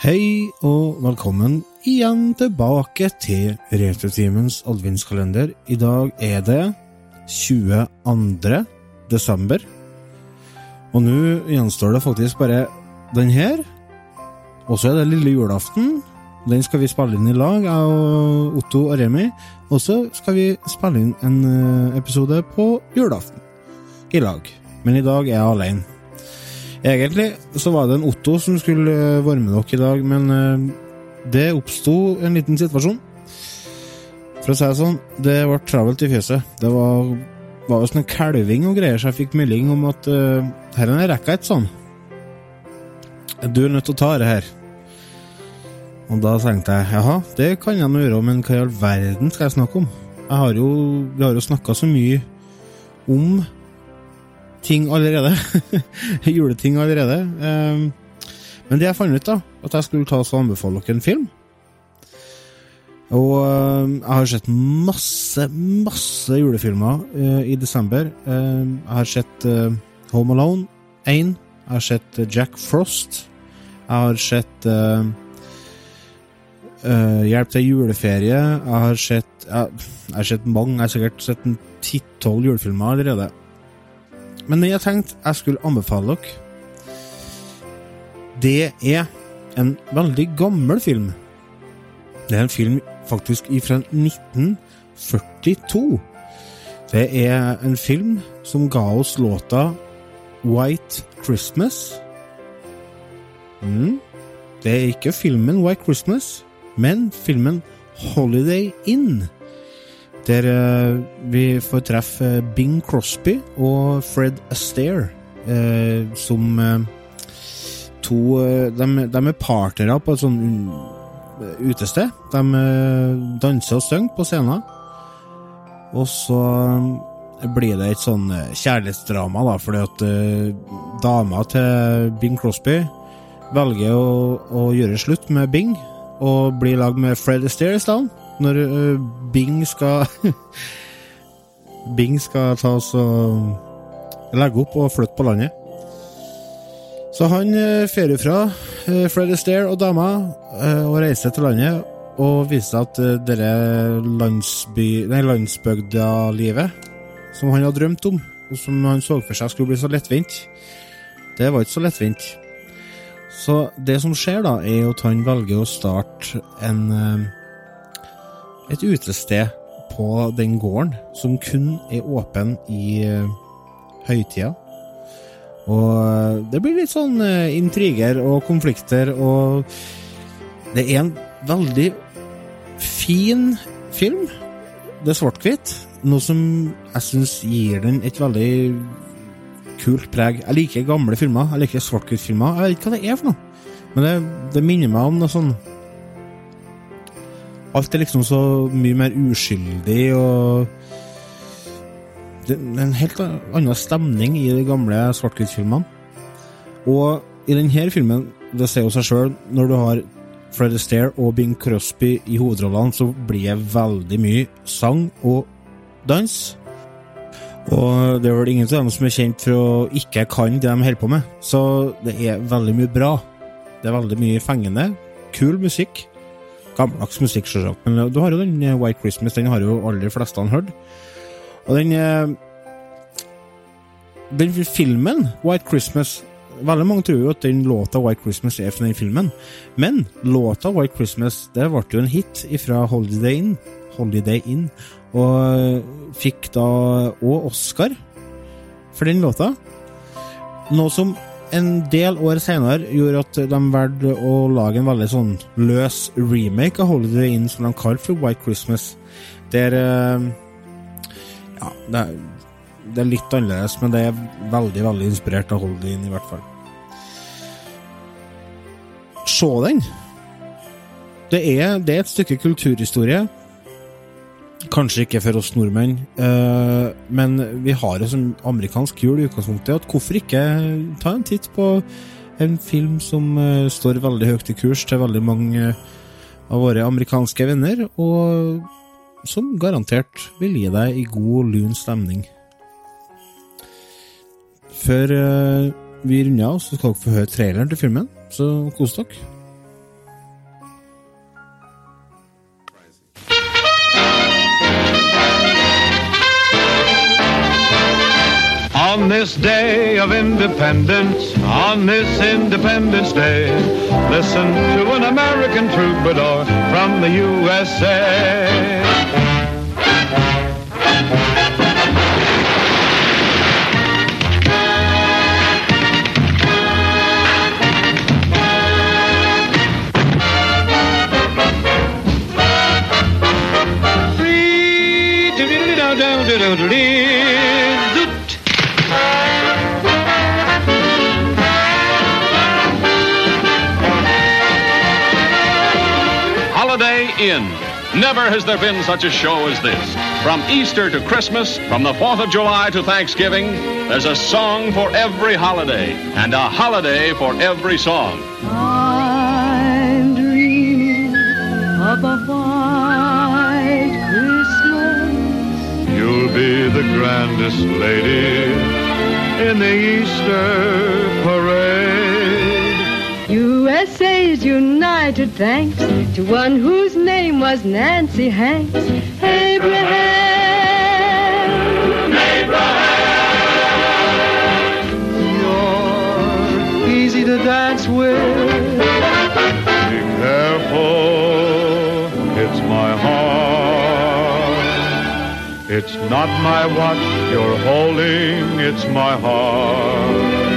Hei og velkommen igjen tilbake til Retrotimens adventskalender. I dag er det 22. desember. Og nå gjenstår det faktisk bare den her. Og så er det lille julaften. Den skal vi spille inn i lag, jeg og Otto og Remi. Og så skal vi spille inn en eh, episode på julaften i lag. Men i dag er jeg alene. Egentlig så var det en Otto som skulle varme være dere i dag, men eh, det oppsto en liten situasjon. For å si det sånn, det ble travelt i fjøset. Det var, var sånn kalving og greier, så jeg fikk melding om at uh, her rekker jeg ikke sånn. Du er nødt til å ta det her. Og da tenkte jeg jaha, det kan jeg nå gjøre, men hva i all verden skal jeg snakke om? Jeg har jo, Vi har jo snakka så mye om ting allerede. Juleting allerede. Um, men det jeg fant ut, da, at jeg skulle ta og anbefale dere en film. Og um, jeg har sett masse, masse julefilmer uh, i desember. Um, jeg har sett uh, Home Alone 1. Jeg har sett uh, Jack Frost. Jeg har sett Hjelp til juleferie. Jeg har sett jeg, jeg har sett mange. Jeg har sikkert sett ti-tolv julefilmer allerede. Men det jeg tenkte jeg skulle anbefale dere, det er en veldig gammel film. Det er en film faktisk fra 1942. Det er en film som ga oss låta White Christmas. Mm. Det er ikke filmen White Christmas, men filmen Holiday Inn der uh, vi får treffe uh, Bing Crosby og Fred Astaire uh, som to de, de, er partnere på et sånt utested. De danser og synger på scenen. Og så blir det et sånn kjærlighetsdrama, da, fordi at dama til Bing Crosby velger å, å gjøre slutt med Bing og bli i lag med Fred Astaire i stedet når uh, Bing skal Bing skal ta oss og legge opp og flytte på landet. Så han uh, fer fra uh, Fred Astaire og dama og reiser til landet og viser at dette landsby, landsbygda-livet som han hadde drømt om, og som han så for seg skulle bli så lettvint, det var ikke så lettvint. Så det som skjer, da, er at han velger å starte en et utested på den gården som kun er åpen i uh, høytida. Og uh, det blir litt sånn uh, intriger og konflikter, og det er en veldig fin film. Det er svart-hvitt, noe som jeg syns gir den et veldig kult preg. Jeg liker gamle filmer, jeg liker svart-hvitt-filmer. Jeg vet ikke hva det er for noe, men det, det minner meg om noe sånn Alt er liksom så mye mer uskyldig, og Det er en helt annen stemning i de gamle svart-hvitt-filmene. Og i denne filmen, det ser jo seg sjøl, når du har Fred Astaire og Bing Crosby i hovedrollene, så blir det veldig mye sang og dans. Og det er vel ingen av dem som er kjent for å ikke kan det de holder på med. Så det er veldig mye bra. Det er veldig mye fengende. Kul musikk. Gammeldags musikk, selvsagt. Men du har jo den eh, White Christmas, den har jo aller fleste hørt. Og den eh, Den filmen, White Christmas Veldig mange tror jo at den låta White Christmas er fra den filmen, men låta White Christmas det ble jo en hit fra Holiday Inn, Holiday Inn og eh, fikk da òg Oscar for den låta. Noe som en del år senere gjorde at de valgte å lage en veldig sånn løs remake av Holiday Inn som de kalte for White Christmas. Der eh, Ja, det er, det er, litt annerledes, men det er veldig, veldig inspirert av Holiday Inn, i hvert fall. Se den! Det er, det er et stykke kulturhistorie Kanskje ikke for oss nordmenn, uh, men vi har jo som amerikansk jul i utgangspunktet. at Hvorfor ikke ta en titt på en film som uh, står veldig høyt i kurs til veldig mange av våre amerikanske venner, og som garantert vil gi deg i god, lun stemning. Før uh, vi runder av, så skal dere få høre traileren til filmen, så kos dere. On this day of independence, on this Independence Day, listen to an American troubadour from the USA. Holiday Inn. Never has there been such a show as this. From Easter to Christmas, from the 4th of July to Thanksgiving, there's a song for every holiday and a holiday for every song. I'm dreaming of a white Christmas. You'll be the grandest lady in the Easter parade. USA's united thanks to one whose name was Nancy Hanks. Abraham! Abraham. You're easy to dance with. Be careful, it's my heart. It's not my watch you're holding, it's my heart.